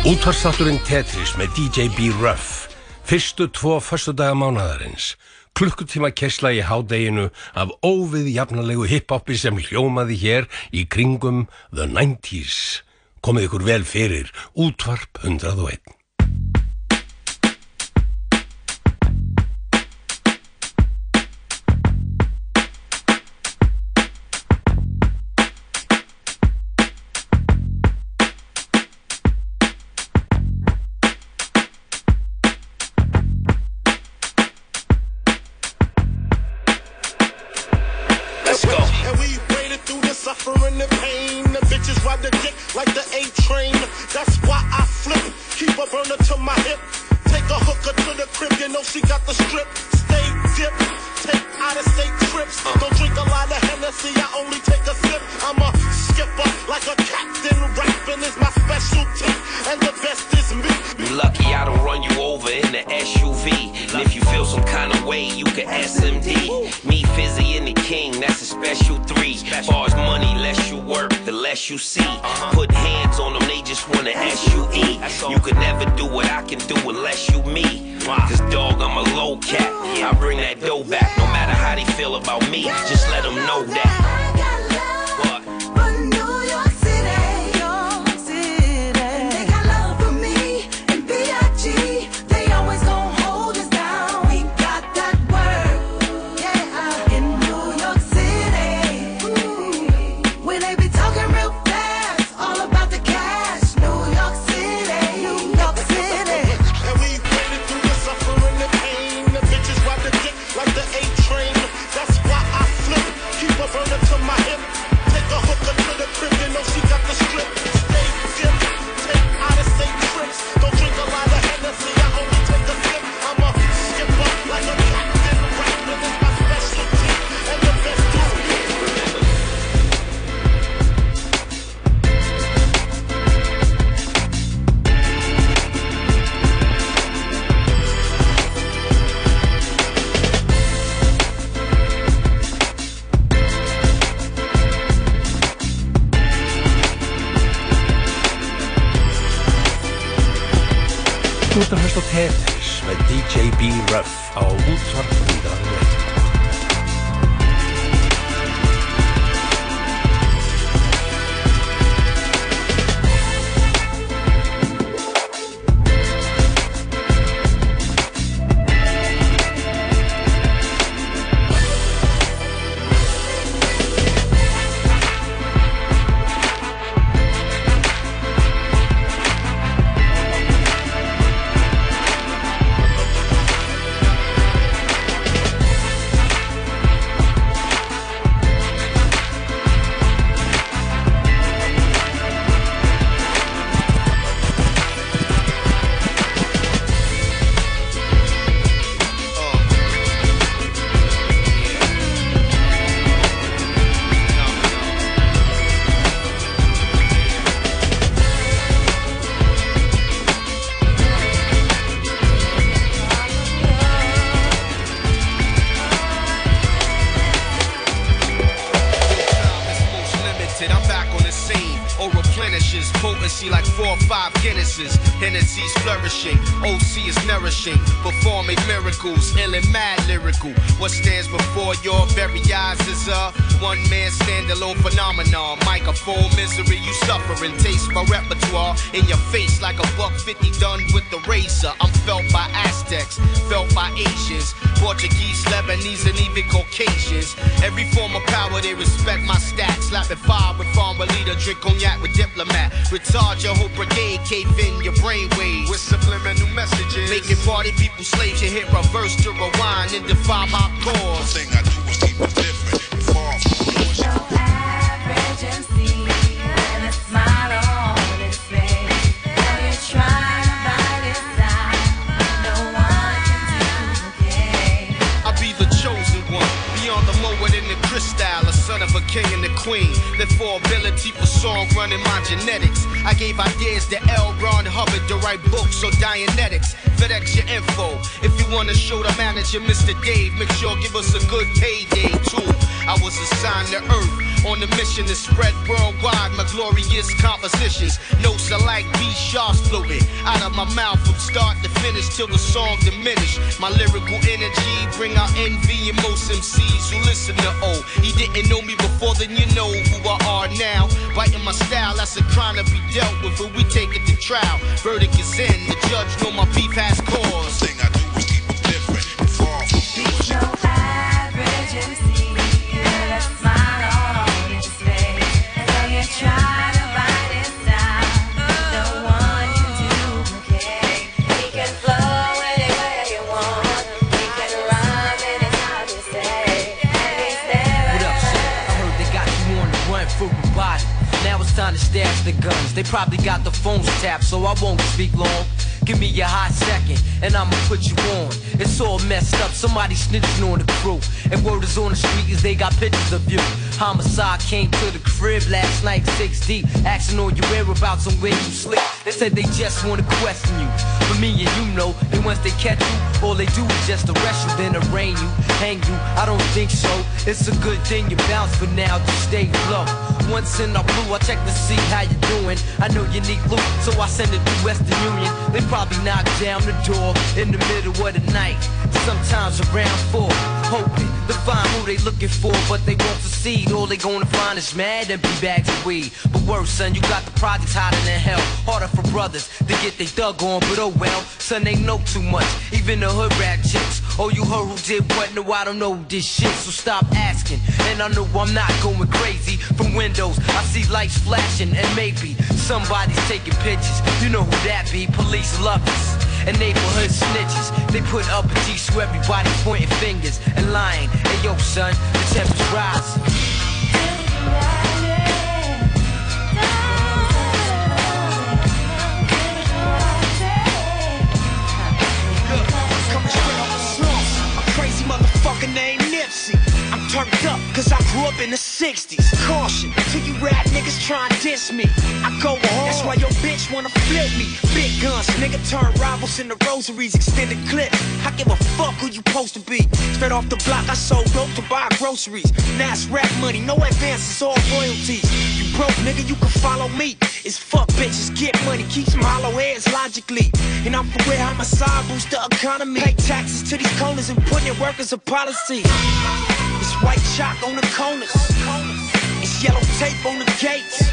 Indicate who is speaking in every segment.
Speaker 1: Útvarstátturinn Tetris með DJ B. Ruff. Fyrstu tvo förstu daga mánadarins Klukkutíma kessla í hádeginu af óvið jafnalegu hiphopi sem hljómaði hér í kringum The 90's Komið ykkur vel fyrir. Útvarp 101
Speaker 2: on
Speaker 3: the
Speaker 4: scene. Or replenishes potency like four or five Guinnesses. Hennessy's flourishing. OC is nourishing. Performing miracles. Ill and mad lyrical. What stands before your very eyes is a one man standalone phenomenon. Microphone misery you suffering. Taste my repertoire in your face like a buck fifty done with the razor. I'm felt by Aztecs, felt by Asians, Portuguese, Lebanese, and even Caucasians. Every form of power they respect my stats. Slapping fire with farmer leader, drink cognac with diplomat. Retard your whole brigade, cave in your brainwaves. With subliminal messages. Making party people slaves, you hit reverse to rewind and defy my cause.
Speaker 5: thing I do is keep it different.
Speaker 4: King and the queen. Live for ability for song running my genetics. I gave ideas to L. Ron Hubbard to write books or Dianetics. FedEx your info. If you wanna show the manager, Mr. Dave, make sure give us a good payday too. I was assigned to Earth on a mission to spread worldwide my glorious compositions. Notes are like B sharps floating out of my mouth from start to finish till the song diminish. My lyrical energy bring out envy in most MCs who listen to O. He didn't know me before, then you know who I are now. Biting my style, that's a crime to be dealt with, but we take it to trial. Verdict is in, the judge know my beef has cause.
Speaker 5: Thing I do is keep it different and far from
Speaker 6: He's no average MC. With a smile on his face. And so you try to bite his style. No one can duplicate. He can flow any way you want. He can rhyme and it's say. And he's never,
Speaker 7: What up, shit? I heard they got you on the run for your body. Now it's time to stash the guns. They probably got the phones tapped, so I won't speak long. Give me your hot second, and I'ma put you on. It's all messed up, somebody snitching on the crew. And word is on the street is they got pictures of you. Homicide came to the crib last night, six deep, asking all your whereabouts and where you sleep. They said they just wanna question you. Me and you know, and once they catch you, all they do is just arrest you, then arraign you, hang you. I don't think so. It's a good thing you bounce, but now just stay low. Once in our blue, I check to see how you doing. I know you need loot, so I send it to Western Union. They probably knock down the door in the middle of the night. Sometimes around four, hoping to find who they looking for, but they won't succeed. All they gonna find is mad empty bags of weed. But worse, son, you got the projects hotter than hell. Harder for brothers to get they thug on, but oh well, son, they know too much. Even the hood rat chicks. Oh, you heard who did what? No, I don't know this shit, so stop asking. And I know I'm not going crazy. From windows, I see lights flashing, and maybe somebody's taking pictures. You know who that be? Police love us. And neighborhood snitches, they put up a G so everybody pointing fingers and lying. Hey yo, son, the temperature's rising.
Speaker 8: Coming straight off the slums. A crazy motherfucker named Nipsey. Turned up cause I grew up in the 60s. Caution to you rap niggas try and diss me. I go hard. That's why your bitch wanna flip me. Big guns, nigga turn rivals into rosaries, extended clip. I give a fuck who you supposed to be. Straight off the block, I sold dope to buy groceries. Now it's rap money, no advances, all royalties. You broke, nigga, you can follow me. It's fuck bitches, get money, keep some hollow heads logically. And I'm for real, homicide boost the economy. Pay taxes to these corners and put in work as a policy. It's white chalk on the corners. It's yellow tape on the gates.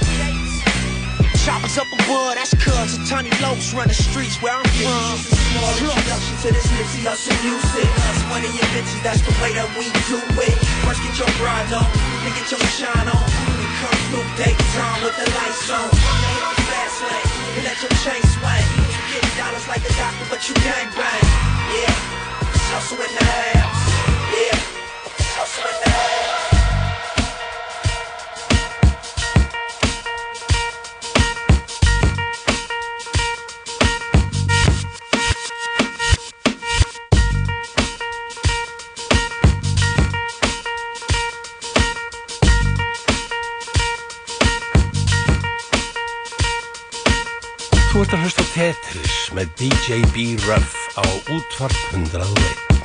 Speaker 8: Choppers up above, that's cuz a tiny locs run the streets where I'm from.
Speaker 9: Small introduction to this Nipsey Hussle music. Us money and bitches, that's the way that we do it. First get your grind on, then get your shine on. Then come through daytime with the lights on. Hit the fast lane, and let your chain swing. You get dollars like a doctor, but you gang bang. Yeah, it's hustle in the house. Yeah,
Speaker 1: Þú ert að hlusta Tetris með DJ B-Ruff á útvarp 101.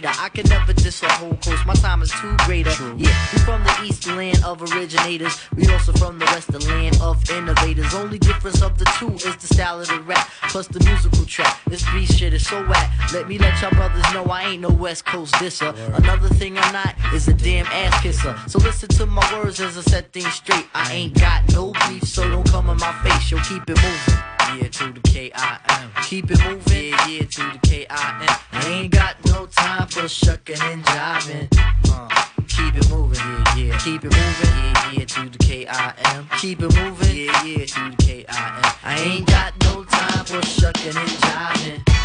Speaker 10: Hater? I can never diss a whole coast. My time is too greater. Yeah, we from the East the land of originators. We also from the West the land of innovators. Only difference of the two is the style of the rap plus the musical track. This beat shit is so whack. Let me let y'all brothers know I ain't no West Coast disser. Another thing I'm not is a damn ass kisser. So listen to my words as I set things straight. I ain't got no beef, so don't come in my face. Yo, keep it moving. Yeah, to the K-I-M. Keep it moving. Yeah, yeah, to the K-I-M. I ain't got no time for shucking and jiving. Uh, keep it moving. Yeah, yeah. Keep it moving. Yeah, yeah, to the K-I-M. Keep it moving. Yeah, yeah, to the K-I-M. I ain't got no time for shucking and jiving.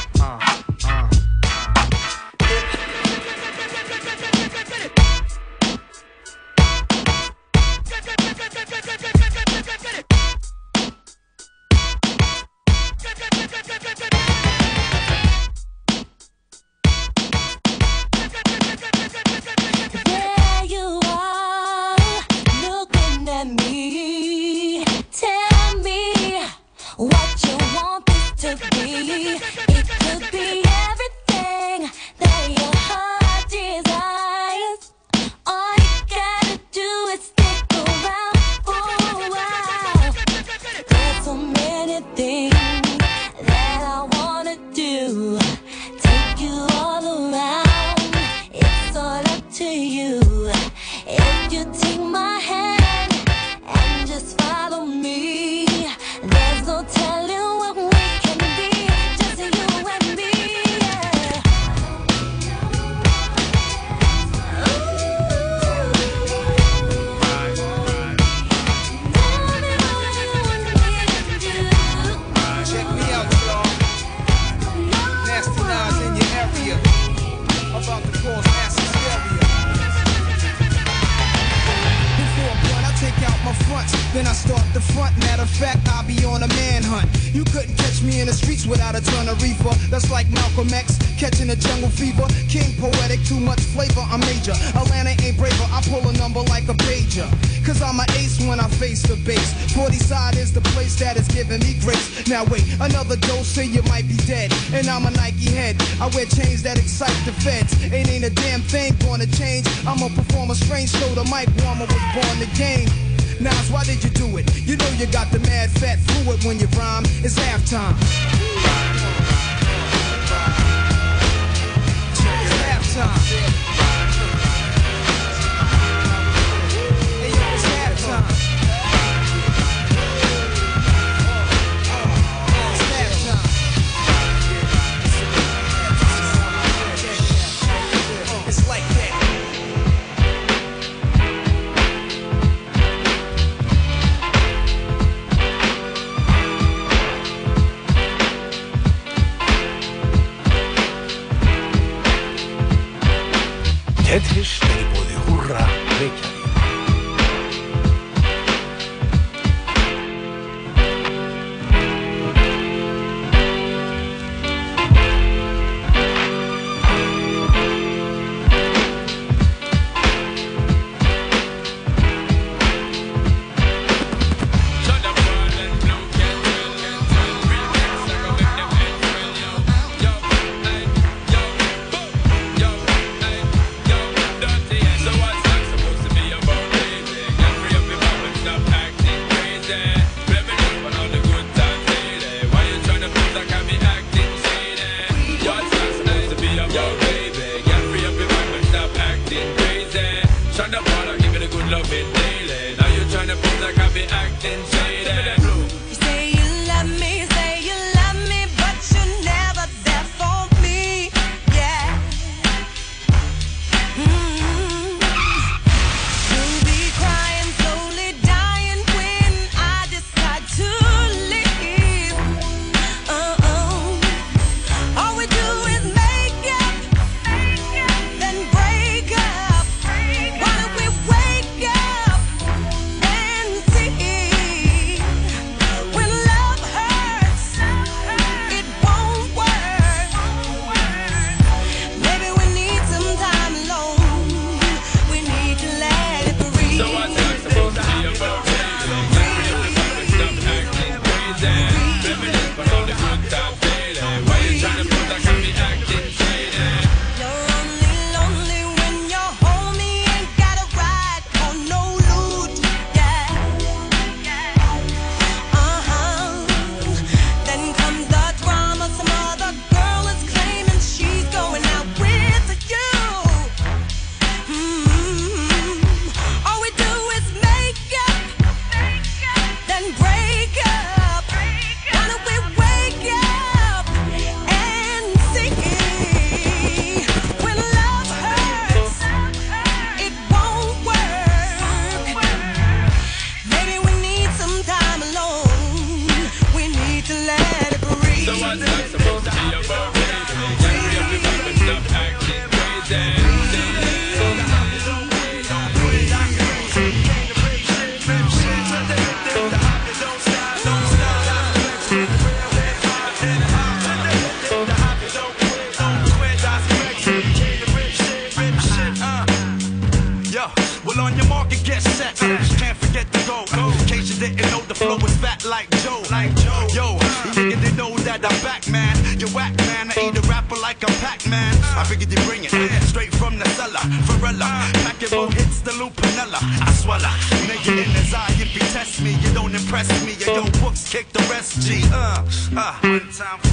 Speaker 11: Mic warmer was born the game. Nas, why did you do it? You know you got the mad fat fluid when you rhyme. It's halftime. It's halftime.
Speaker 12: umbrella. Packable hits the lupinella. I swallow. Nigga in his eye, if he test me, you don't impress me. Your yo, books kick the rest. G. Uh, uh. One time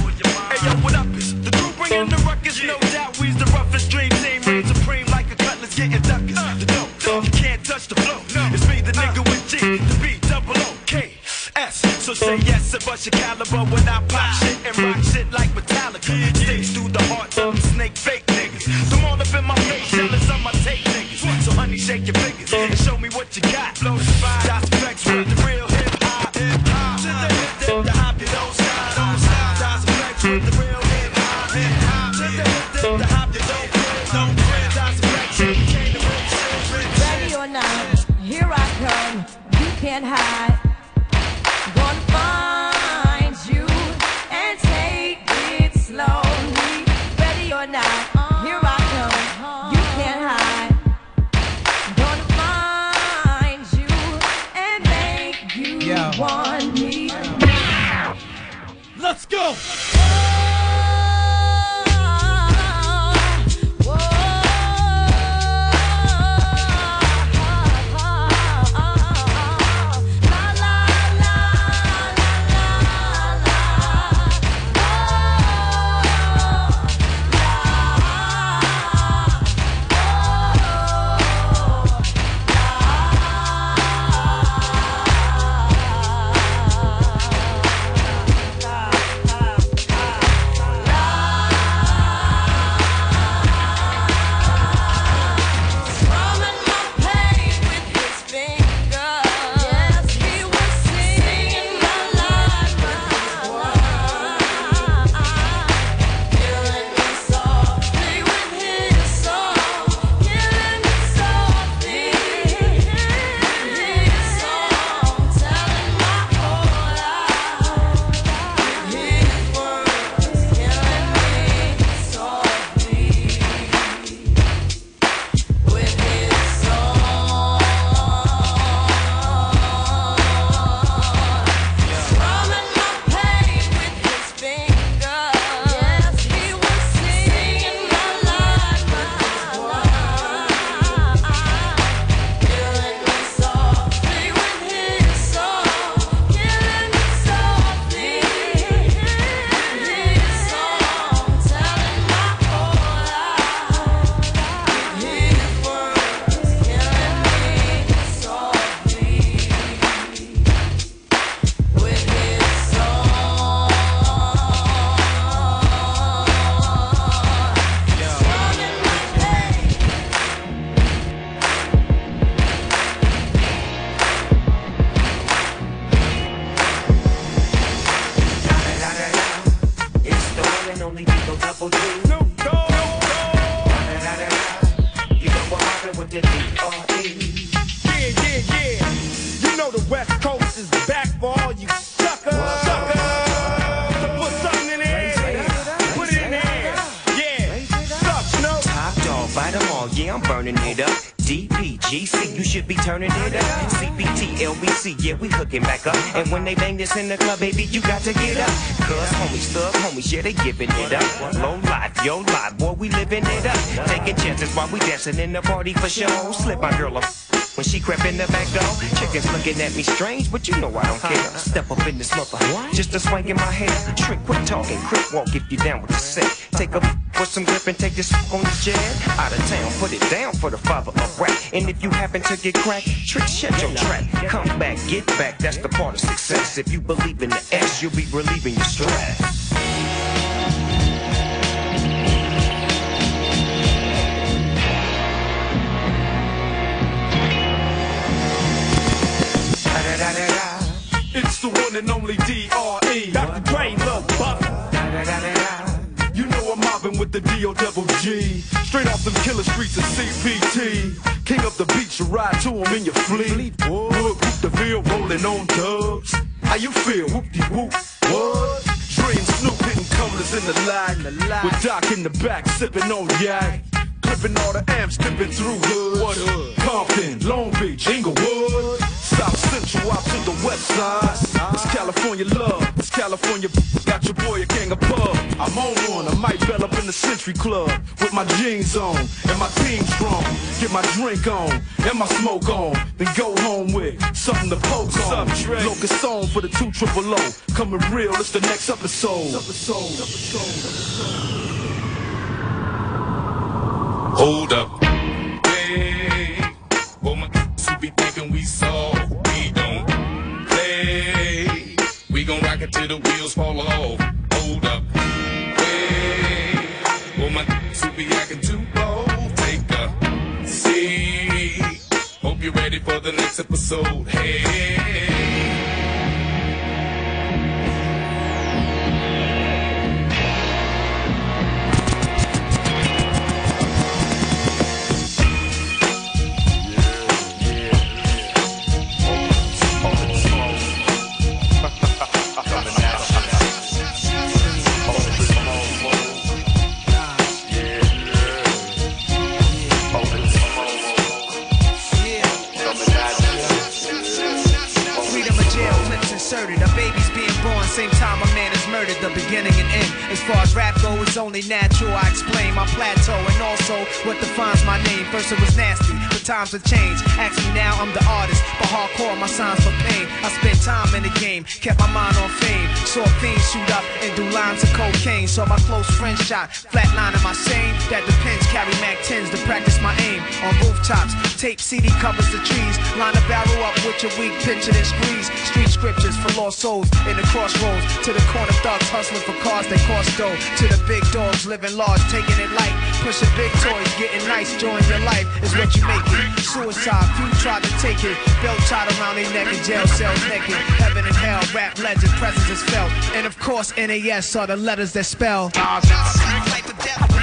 Speaker 9: they giving it up. Low life, yo life, boy, we living it up. Taking chances while we dancing in the party for show. Slip my girl a when she crept in the back door. Chickens looking at me strange, but you know I don't care. Step up in this mother, what? just a swing in my hair. Trick, quit talking, creep, walk if you down with the set. Take a put some grip and take this on the jet. Out of town, put it down for the father of rap. And if you happen to get cracked, trick, shut your trap. Come back, get back, that's the part of success. If you believe in the S, you'll be relieving your stress.
Speaker 13: one and only D.R.E. Dr. Dre, look, buff.
Speaker 14: You know I'm mobbing with the D.O. double G. Straight off them killer streets of CPT. King up the beach, you ride to him in your fleet. Wood, the veal, rolling on dubs. How you feel? Whoop-de-whoop, what? Dream Snoop hitting cumblers in the line. With Doc in the back, sipping on yak. Clipping all the amps, dipping through hood. What hood? Compton, Long Beach, Inglewood. South Central out to the west side. It's California love. It's California. Got your boy a gang of pub. I'm on one. I might bell up in the Century Club with my jeans on and my team strong. Get my drink on and my smoke on. Then go home with something to poke on. Locust on for the two triple O. Coming real. It's the next episode. episode.
Speaker 15: Hold up. Oh my be thinking we. We don't play. We gon' rock it till the wheels fall off. Hold up. Hey, oh my who be acting too bold. Take a seat. Hope you're ready for the next episode. Hey.
Speaker 16: Beginning and end. As far as rap go, it's only natural. I explain my plateau and also what defines my name. First it was nasty, but times have changed. Ask me now, I'm the artist. But hardcore, my signs for pain. I spent time in the game, kept my mind on fame. Saw fiends shoot up and do lines of cocaine. Saw my close friend shot, flatline in my sane. That depends, carry Mac 10s to practice my aim. On rooftops, tape CD covers the trees. Line a barrel up with your weak picture and squeeze. Street scriptures for lost souls in the crossroads. To the corner thugs hustling for cars that cost dough. To the big dogs living large, taking it light. Pushing big toys, getting nice, join your life is what you make it. Suicide, few tried to take it. Belt tied around their neck in jail cells naked. Heaven and hell, rap legend, presence is felt. And of course, NAS are the letters that spell. Life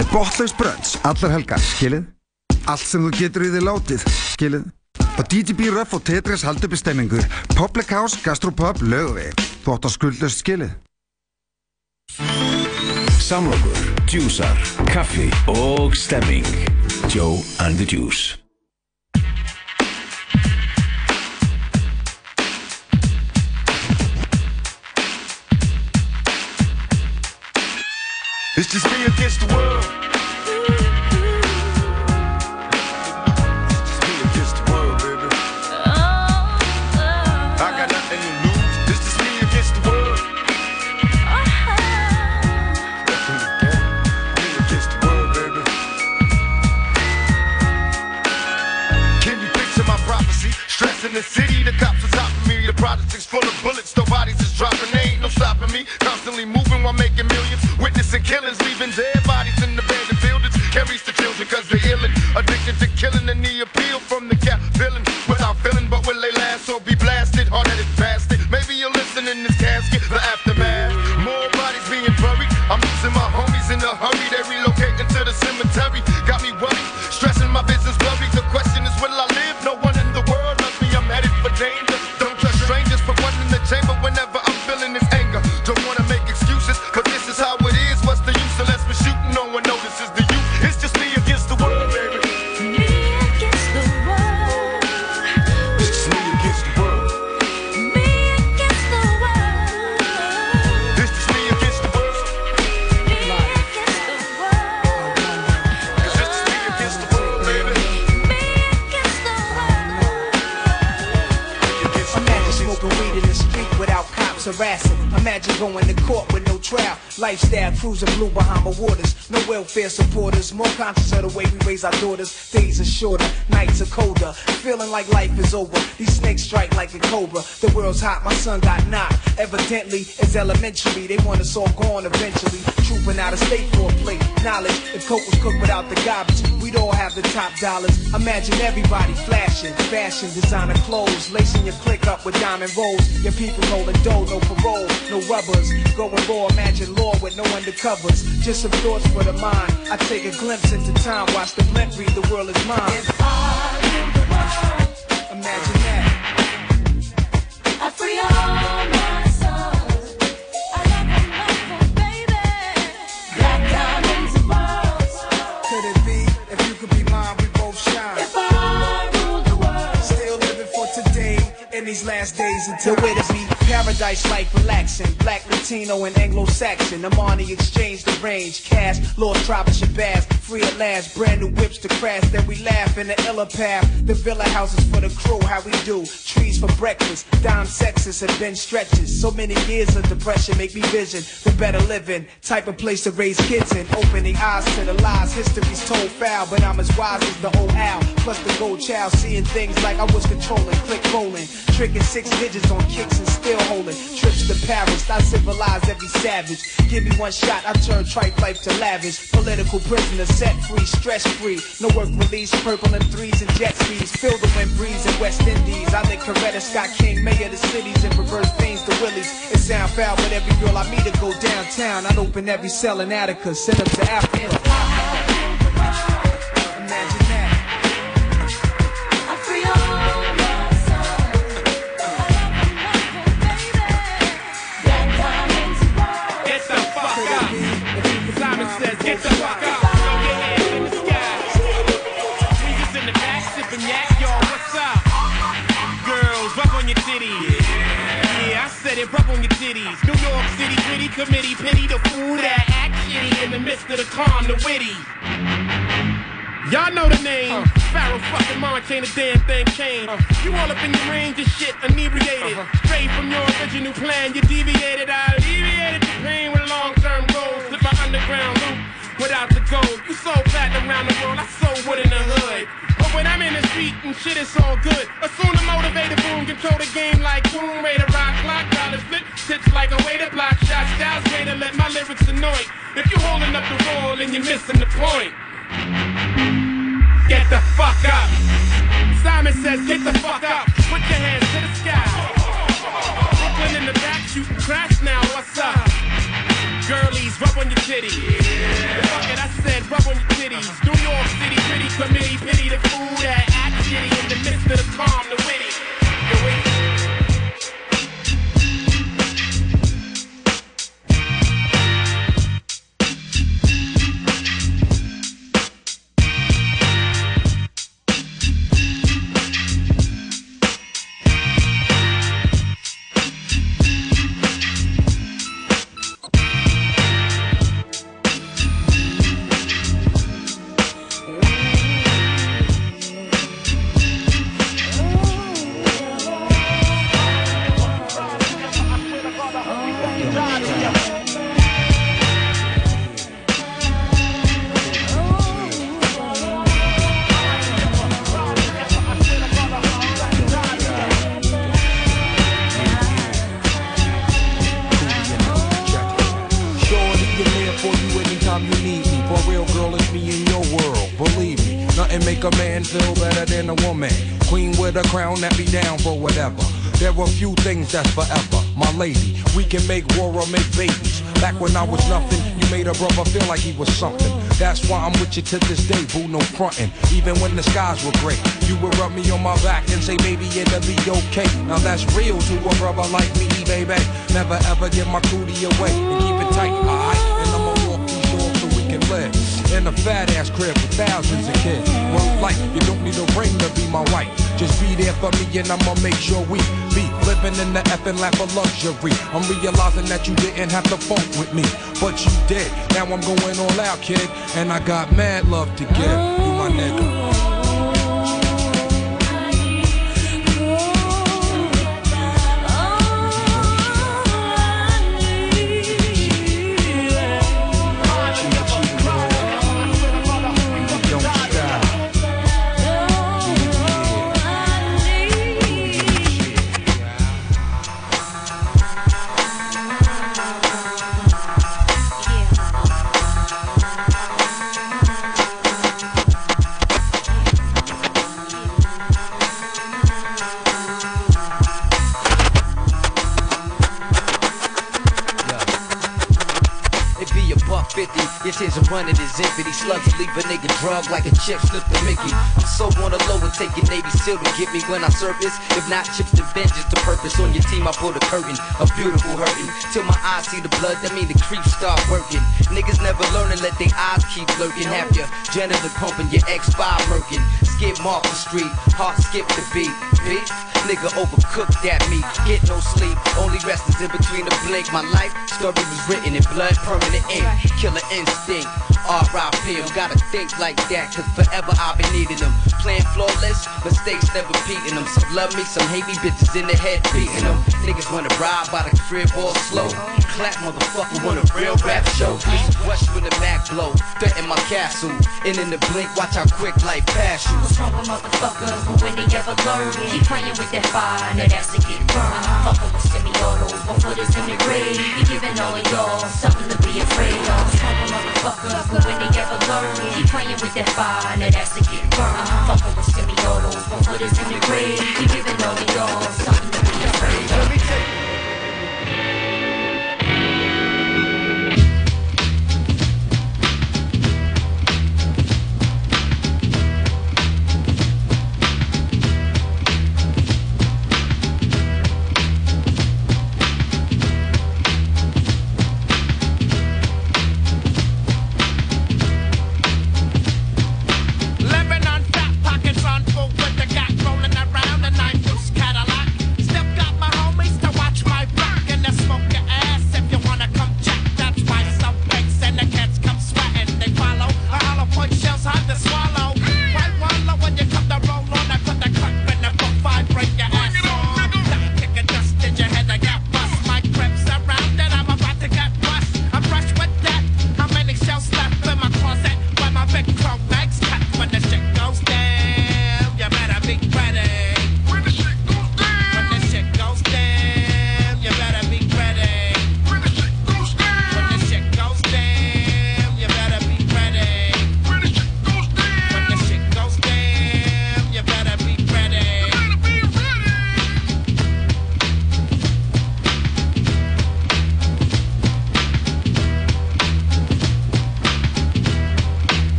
Speaker 17: Það er botlaus brönds, allar helgar, skilið? Allt sem þú getur í þig látið, skilið? Og DJB Ruff og Tetris haldi uppi stemmingu. Public House, Gastropub, Laugavegi. Þú átt að skuldast skilið.
Speaker 14: Samlokur, djúsar, kaffi og stemming Joe and the Juice
Speaker 3: Can you picture my prophecy? Stress in the city, the cops out for me. The project's full of bullets, millions. Witnessing killings, leaving dead bodies in the abandoned buildings. Carries the children cause they're illin'. Addicted to killing the appeal
Speaker 16: smoking weed in the cops harassing. Imagine going to court with no trial. Lifestyle cruising blue behind Bahama waters. No welfare supporters. More conscious of the way we raise our daughters. Days are shorter, nights are colder. Feeling like life is over. These snakes strike like a cobra. The world's hot, my son got knocked. Evidently, it's elementary. They want us all gone eventually. Trooping out of state for a plate. Knowledge, if coke was cooked without the garbage, we'd all have the top dollars. Imagine everybody flashing, fashion, designer clothes, lacing your click up with diamond rolls. Your people holding dough, no parole, no rubbers. Going raw, imagine law with no undercovers. Just some thoughts for the mind. I take a glimpse into time, watch the blimp read the world is mine. Imagine that.
Speaker 6: I free all my sons. I love them, love baby. Black diamonds and pearls.
Speaker 16: Could it be if you could be mine, we both shine?
Speaker 6: If I ruled the world.
Speaker 16: Still living for today in these last days until where to be. Paradise life relaxing. Black, Latino, and Anglo-Saxon. I'm on the exchange, the range, cash, lost tribe Shabazz. Free at last, brand new whips to crash. Then we laugh in the illa path. The villa houses for the crew, how we do. Trees for breakfast, dime sexes and bench stretches. So many years of depression make me vision the better living. Type of place to raise kids in. Opening eyes to the lies. History's told foul, but I'm as wise as the old owl. Plus the gold child, seeing things like I was controlling. Click rolling, tricking six digits on kicks and still holding. Trips to Paris, I civilize every savage. Give me one shot, I turn tripe life to lavish. Political prisoner, set free, stress free. No work release, purple and threes and jet skis. Feel the wind breeze in West Indies. I think Coretta Scott King, mayor of the cities, and reverse veins to Willies. It sound foul, but every girl I meet to go downtown. I'd open every cell in Attica, send them to Africa.
Speaker 18: Committee, pity the fool that act shitty in the midst of the calm, the witty. Y'all know the name. Uh-huh. Pharoahe fucking Monch ain't a damn thing changed. Uh-huh. You all up in your range of shit, inebriated. Uh-huh. Straight from your original plan, you deviated. I alleviated the pain with long-term goals. Slip my underground loop without the gold. You so platinum around the world, I so wood in the hood. But when I'm in the street and shit, it's all good. Assume the motivated boom, control the game like boom, way to rock, clock, dollars flip, tips like a way to block shots, styles way to let my lyrics annoy. If you're holding up the wall and you're missing the point. Get the fuck up. Simon says, get the fuck up. Put your hands to the sky. Brooklyn in the back shooting crash now. What's up? Girlies, rub on your titties. Fuck it, I said rub on your titties. New York City, pretty committee, pity the fool that act shitty in the midst of the calm. The witty.
Speaker 19: That's forever. My lady, we can make war or make babies. Back when I was nothing, you made a brother feel like he was something. That's why I'm with you to this day, boo, no frontin'. Even when the skies were gray, you would rub me on my back and say, baby, it'll be okay. Now that's real to a brother like me, baby. Never ever give my cootie away and keep it tight, alright? And I'ma walk these doors so we can live. In a fat ass crib with thousands of kids. Work life, you don't need a ring my wife. Just be there for me and I'ma make sure we be living in the effing lap of luxury. I'm realizing that you didn't have to funk with me, but you did. Now I'm going all out, kid, and I got mad love to give. You my nigga.
Speaker 7: Buck fifty. This here's a run it is. These slugs leave a nigga drug like a chip slip the Mickey. I'm so on the low and taking Navy SEAL to get me when I surface. If not chips to vengeance to purpose on your team, I pull the curtain. A beautiful hurting. Till my eyes see the blood, that mean the creeps start working. Niggas never learning, let their eyes keep lurking. Have your janitor pumping, your X5 working. Skip off the street, heart skip the beat. Nigga overcooked at me, Get no sleep, only rest is in between the blink. My life story was written in blood, permanent ink. Killer instinct. R.I.P. I'm gotta think like that, cause forever I've been needing them. Playing flawless, mistakes never beating them. Some love me, some hate me, bitches in the head beating them. Niggas wanna ride by the crib all slow. Clap, motherfucker, want a real rap show. Rush when the Mac blow. Threaten my castle, and in the blink, watch how quick life pass you.
Speaker 20: What's wrong with motherfuckers? But when they ever learn, keep playing with that fire, now that's to get burned. Fucking with semi-autos, one footers in the grave. You giving all of y'all something to be afraid of. Motherfuckers? But when they ever learn, keep playing with that fire, now that's to get burned. Fucking with semi-autos, one footers in the grave. You giving all of y'all something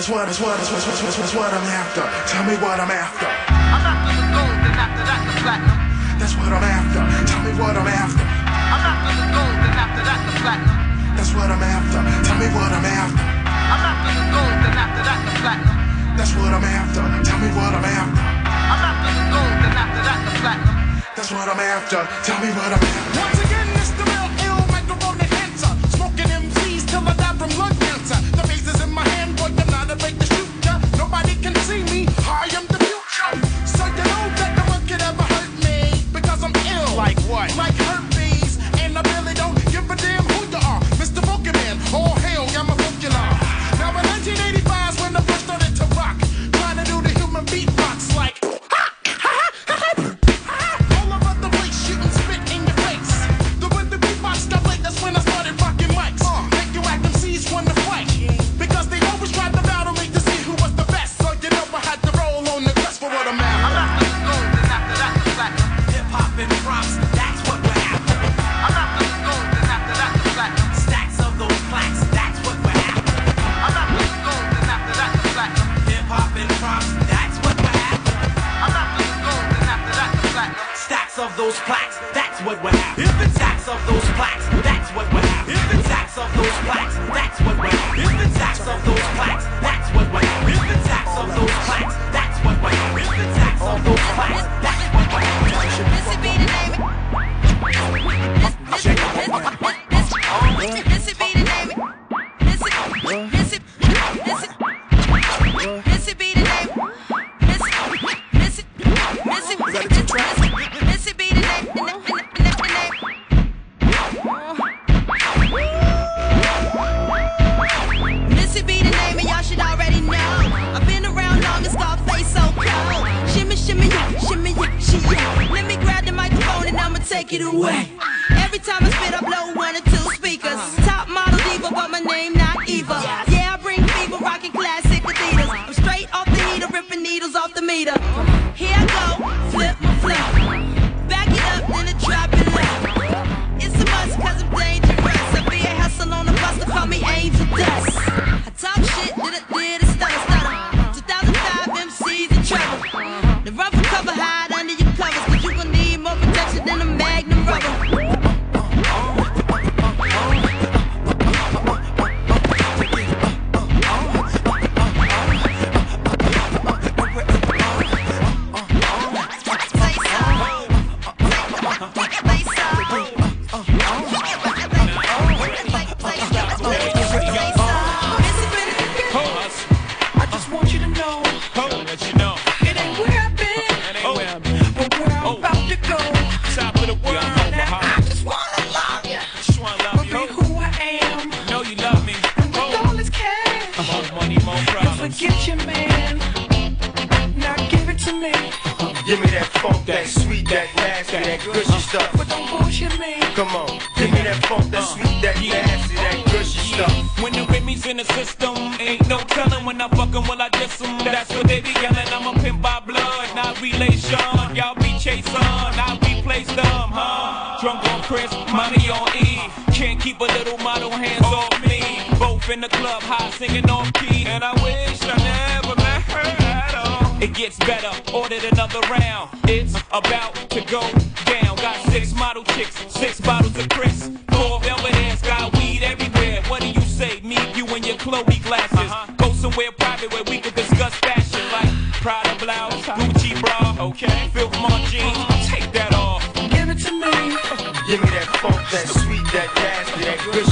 Speaker 18: That's
Speaker 3: what, that's what, that's what, that's what, that's what I'm after. Tell me what I'm after.
Speaker 18: I'm after the gold, and after that the platinum.
Speaker 3: That's what I'm after. Tell me what I'm after.
Speaker 18: I'm after the gold, and after that the platinum.
Speaker 3: That's what I'm after. Tell me what I'm after.
Speaker 18: I'm after the gold, and after that the platinum.
Speaker 3: That's what I'm after. Tell me what I'm after.
Speaker 18: I'm after the gold, and after that the platinum.
Speaker 3: That's what I'm after.
Speaker 4: Tell me what I'm
Speaker 21: after.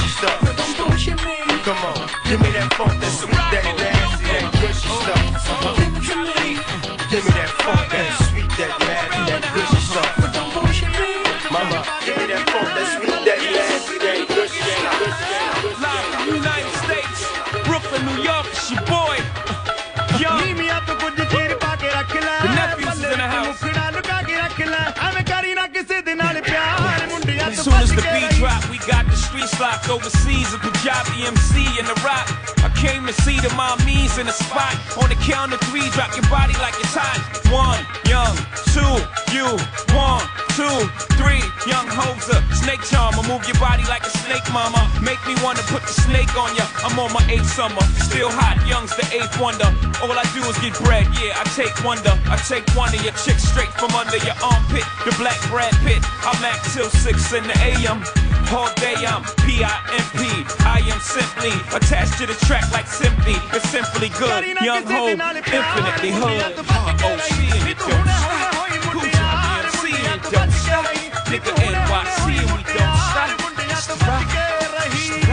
Speaker 4: stuff.
Speaker 22: Don't
Speaker 21: you
Speaker 22: mean?
Speaker 4: Come on, give me that funk, that sweet, that nasty, that gushy stuff.
Speaker 22: Give me
Speaker 4: that funk, that sweet, that nasty.
Speaker 21: block overseas, a Punjabi MC in the rock. I came to see the mommies in the spot. On the count of three, drop your body like it's hot. One, young, two, you. One, two, three, young hoser. Snake charmer, move your body like a snake, mama. Make me wanna put the snake on ya. I'm on my eighth summer, still hot, young's the eighth wonder. All I do is get bread, yeah, I take wonder. I take one of your chicks straight from under your armpit. The black Brad Pitt, I'm at till six in the AM. All day I'm P-I-M-P. I am simply attached to the track like simply. It's simply good. Young home, infinitely hood. R-O-C and don't stop. Gucci, EMC and don't stop.
Speaker 18: Nigga NYC and we don't stop. Stop.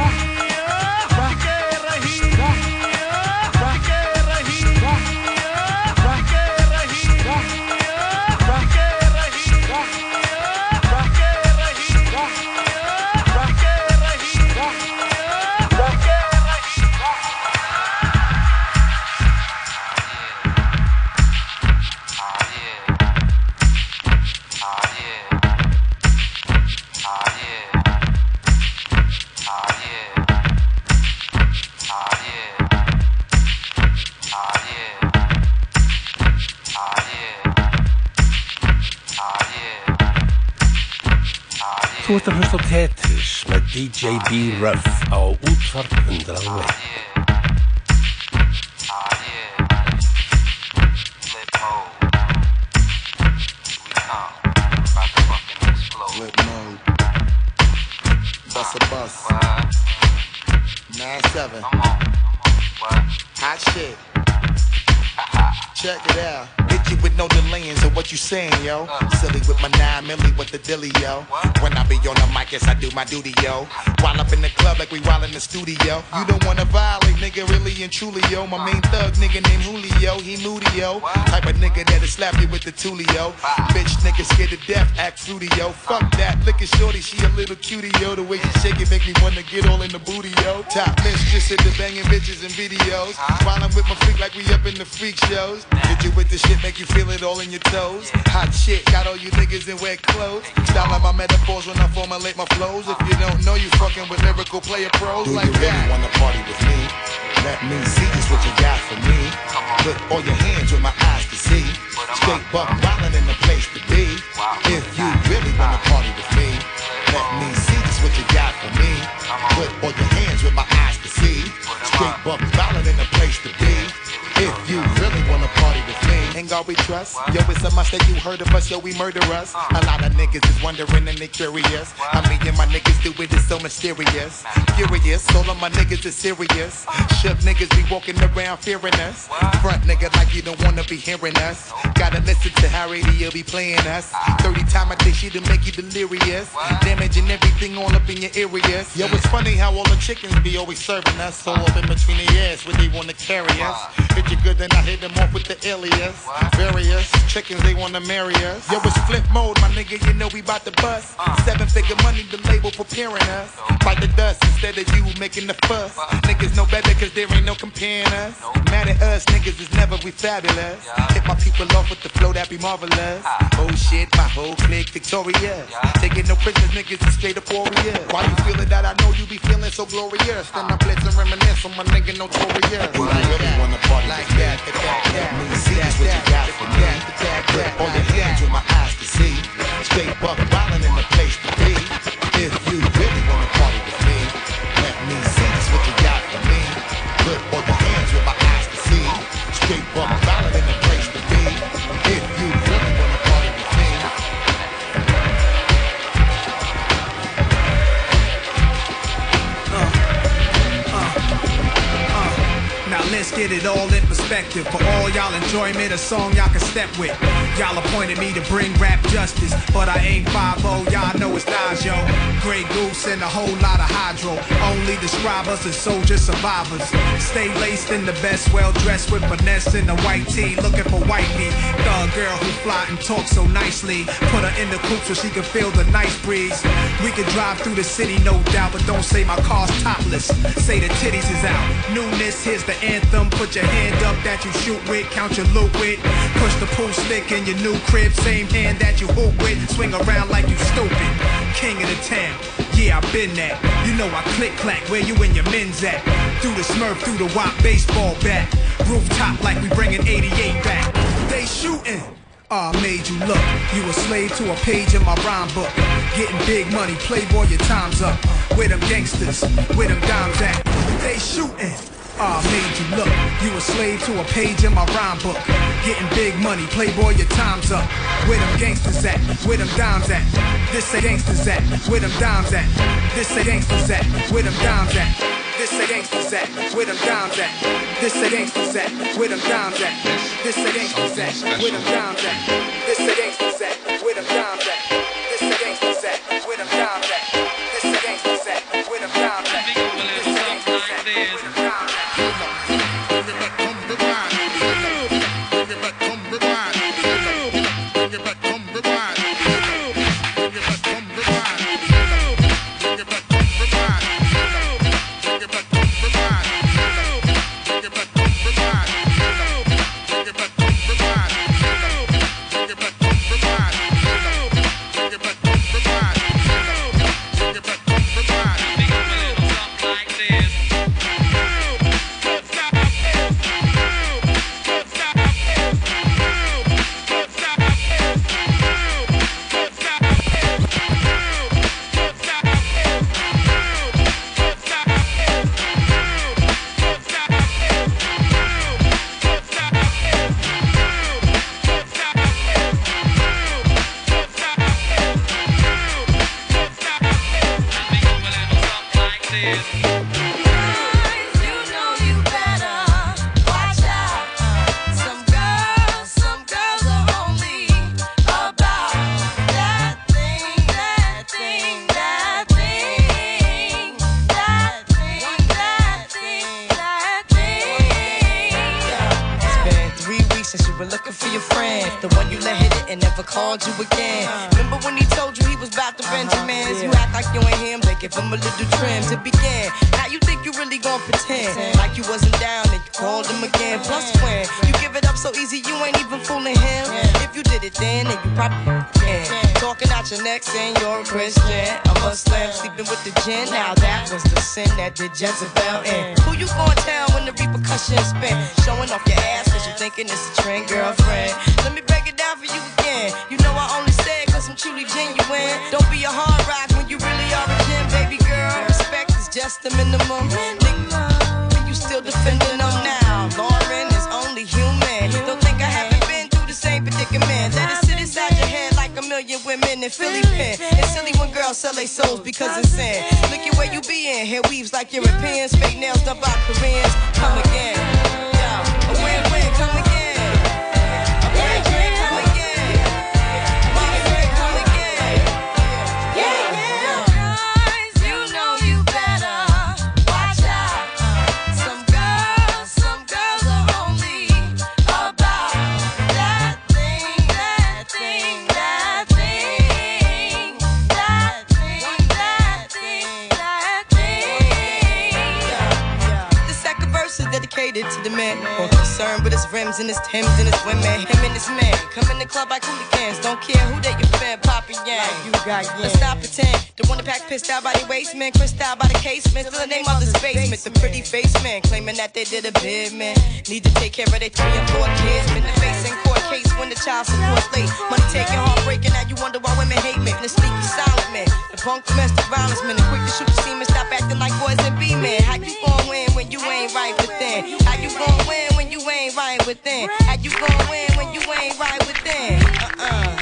Speaker 1: Þú ert að hlusta á Tetris með DJ B. Ruff á útvarp 101.
Speaker 23: Flip mode. Busta Bus. Nine seven. Hot shit. Check it out. Hit you with no delaying, so what you saying, yo? Silly with my nine milli with the dilly, yo. When I be on the mic, yes, I do my duty, yo. While up in the club like we while in the studio. You don't wanna violate, nigga, really and truly, yo. My main thug, nigga named Julio, he moody, yo. Type of nigga that'll slap you with the tulio. Bitch, nigga scared to death, act fruity, yo. Fuck that, look at shorty, she a little cutie, yo. The way she shake it make me wanna get all in the booty, yo. Top mistress at the banging bitches and videos. While I'm with my freak like we up in the freak shows. Hit you with the shit, make you feel it all in your toes. Hot shit, got all you niggas in wet clothes. Style of my metaphors when I formulate my flows. If you don't know, you fucking with lyrical player pros
Speaker 24: Do
Speaker 23: like
Speaker 24: you really
Speaker 23: that.
Speaker 24: wanna party with me? Let me see just what you got for me. Put all your hands with my eyes to see. Straight buck wildin' in the place to be. If you really wanna party with me, let me see just what you got for me. Put all your hands with my eyes to see. Straight buck wildin' in the place to be. If you really wanna party
Speaker 23: Ain't God we trust? Yo, it's a must that you heard of us, yo, we murder us. A lot of niggas is wondering and they curious. I mean, and my niggas do it, it's so mysterious. Furious, all of my niggas is serious. Shook niggas be walking around fearing us. Front nigga like you don't wanna be hearing us. Gotta listen to how radio be playing us. 30 time a day, she to make you delirious. Damaging everything all up in your areas. Yo, it's funny how all the chickens be always serving us. So up in between their ass where they wanna carry us. You good, then I hit them off with the alias. Various chickens, they wanna marry us. Yo, it's flip mode, my nigga, you know we bout to bust. Seven figure money, the label preparing us. Fight the dust instead of you making the fuss. Niggas know better cause there ain't no comparing us. Mad at us, niggas is never we fabulous. Hit my people off with the flow that be marvelous. Oh shit, my whole clique victorious. Taking no prisoners, niggas is straight up warriors. Why you feeling that I know you be feeling so glorious? Then I blitz and reminisce on my nigga notorious.
Speaker 24: Do you really wanna party
Speaker 23: like that,
Speaker 24: Let me see what you got for me. My eyes to see. Straight buck wildin' in the place to be. If you
Speaker 16: get it all in perspective. For all y'all enjoyment, a song y'all can step with. Y'all appointed me to bring rap justice, but I ain't 5 y'all know it's Nas, yo. Grey Goose and a whole lot of hydro. Only describe us as soldier survivors. Stay laced in the best, well dressed with finesse in the white tee, looking for white meat. Thug girl who fly and talk so nicely. Put her in the coupe so she can feel the nice breeze. We can drive through the city, no doubt, but don't say my car's topless. Say the titties is out. Newness, here's the anthem. Put your hand up that you shoot with, count your loot with. Push the pool stick in your new crib, same hand that you hoop with. Swing around like you stupid. King of the town. Yeah, I been that. You know I click clack where you and your men's at. Through the smurf, through the wop baseball bat. Rooftop like we bringing 88 back. They shooting. Ah, made you look. You a slave to a page in my rhyme book. Getting big money, playboy, your time's up. Where them gangsters, where them dimes at? They shooting. Ah, made you look. You a slave to a page in my rhyme book. Getting big money, playboy, your time's up. Where them gangsters at? Where them dimes at? This say gangsters at? Where them dimes at? This say gangsters at? Where them dimes at? This say gangsters at? Where them dimes at? This say gangsters at? Where them dimes at? This say gangsters at? Where them dimes at? This say gangsters at? Where them dimes at? This say gangsters
Speaker 12: were and never called you again. Remember when he told you he was about to Benjamins? You act like you ain't him, they give him a little trim to begin. Now you think you really gon' pretend like you wasn't down and you called him again. Plus when you give it up so easy, you ain't even fooling him. If you did it then, then you probably can. Talking out your neck saying you're a Christian. A Muslim sleeping with the gin. Now that was the sin that did Jezebel in. Who you gonna tell when the repercussions spin? Showing off your ass cause you thinking it's a trend, girlfriend. Let me break it down for you again. You know I only say it cause I'm truly genuine. Don't be a hard rock when you really are a gem, baby girl. Respect is just the minimum. Women in Philly pen. It's silly when girls sell their souls because it's sin. Look at where you be in. Hair weaves like Europeans. Fake nails done by Koreans. Come again. To the man concerned with his rims and his Timbs and his women. Him and his man come in the club like hooligans. Don't care who they your fan, poppin' yang. you got Let's stop pretend. The one that pack pissed out by the waistman, crissed out by the casement. Still the name of the basement. The pretty face man claiming that they did a bid, man. Need to take care of their three and four kids. Been the face in court case when the child support's late. Money taking, heartbreaking. Now you wonder why women hate men. The sneaky silent man. The punk domestic violence man. The quick to shoot the semen. Stop acting like boys and be men. How you gon' win when you ain't right within? How you gon' win when you ain't right within? How you gon' win when you ain't right within? Uh-uh,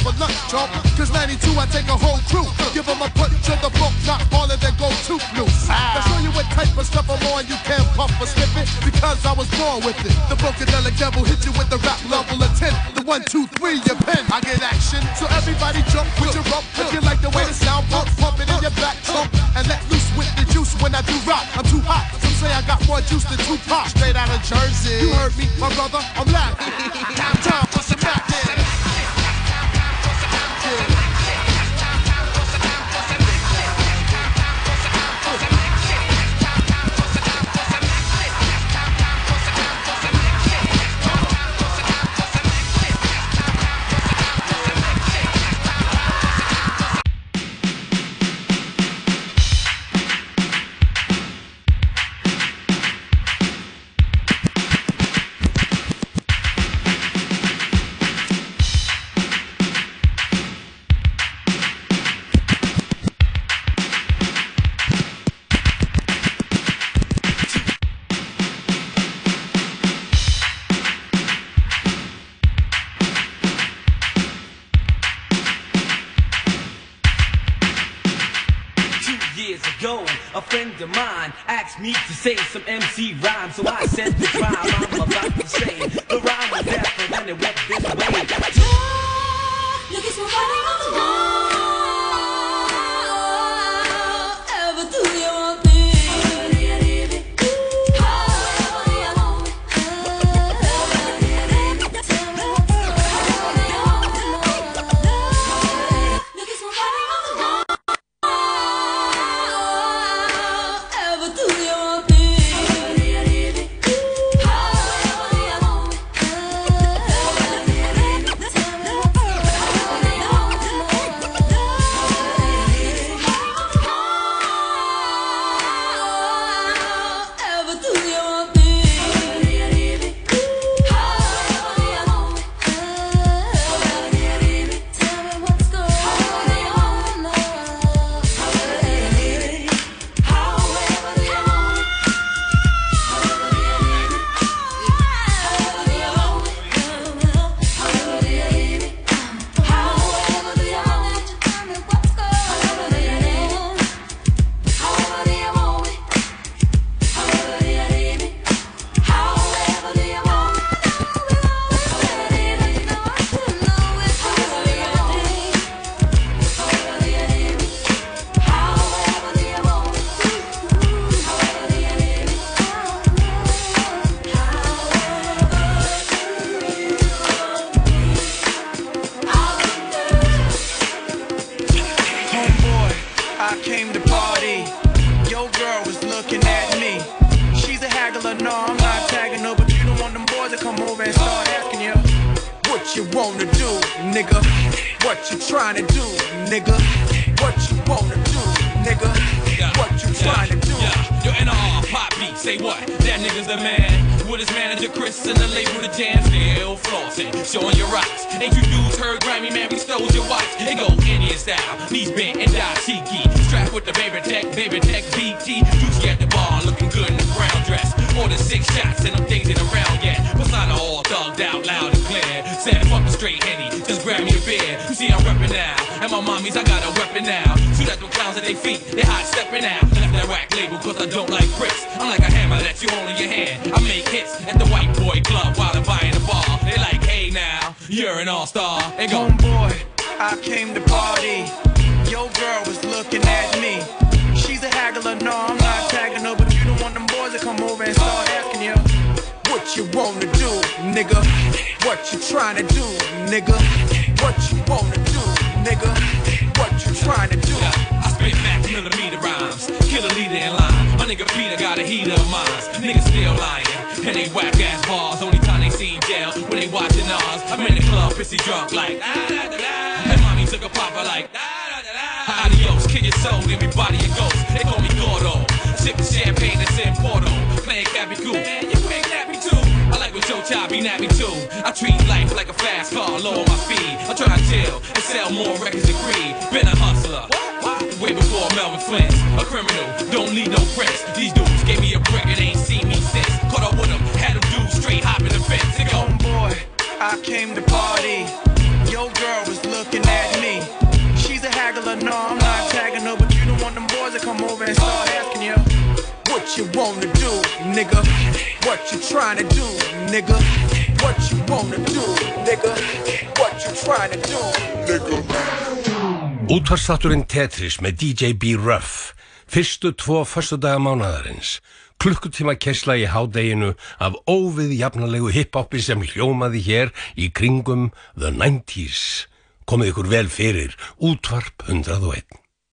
Speaker 25: for lunch, chump. Cause 92, I take a whole crew. Give them a punch to the book, not harder than go too loose. I'll ah. show you what type of stuff I'm on. You can't puff or slip it. Because I was born with it. The Funkadelic devil hit you with the rap level of 10. The one, two, three, your pen. I get action. So everybody jump with your rump. If you like the way the sound pump, pump it in your back trunk. And let loose with the juice when I do rock. I'm too hot. Some say I got more juice than Tupac. Straight out of Jersey. You heard me, my brother. I'm live. Time, time for some action.
Speaker 7: Me to say some MC rhyme, so I said
Speaker 21: loud. Said fuck the straight henny, just grab me a beer. See I'm reppin' now, and my mommies I got a weapon now. Shoot at them clowns at their feet, they hot stepping out. Left that whack label cause I don't like bricks. I'm like a hammer that you hold in your hand. I make hits at the white boy club while I'm buying the bar. They like, hey now, you're an all-star. They go,
Speaker 16: Homeboy, I came to party. Your girl was looking at me. She's a haggler, no, I'm not tagging her, but you don't want them boys to come over and start asking you what you wanna do, nigga. What you trying to do, nigga. What you wanna do, nigga. What you trying to do.
Speaker 21: I spit max millimeter rhymes, kill a leader in line. My nigga Peter got a heater of mines. Niggas still lying, and they whack ass bars. Only time they seen jail when they watching ours. I'm in the club, pissy drunk like. ah, da, da, da. And mommy took a popper like. ah, da, da, da. Adios, kill your soul, everybody She me too. I treat life like a fast car, low on my feet. I try to deal and sell more records than greed. Been a hustler. Way before Melvin Flynt, a criminal, don't need no press. These dudes gave me a brick and ain't seen me since. Caught up with them, had them dudes straight hopping the fence. They go,
Speaker 16: boy, I came to party. Yo girl was looking at me. She's a haggler, no, I'm not tagging her, but you don't want them boys to come over and start asking you. What you wanna do, nigga? What you trying to do, nigga? What you wanna do, nigga? What you trying to do, nigga?
Speaker 26: Útvarstátturinn Tetris með DJ B. Ruff Fyrstu tvo föstudaga mánaðarins Klukkutíma kesla í hádeginu af óvið jafnalegu hiphopi sem hljómaði hér í kringum The 90s Komið ykkur vel fyrir Útvarp 101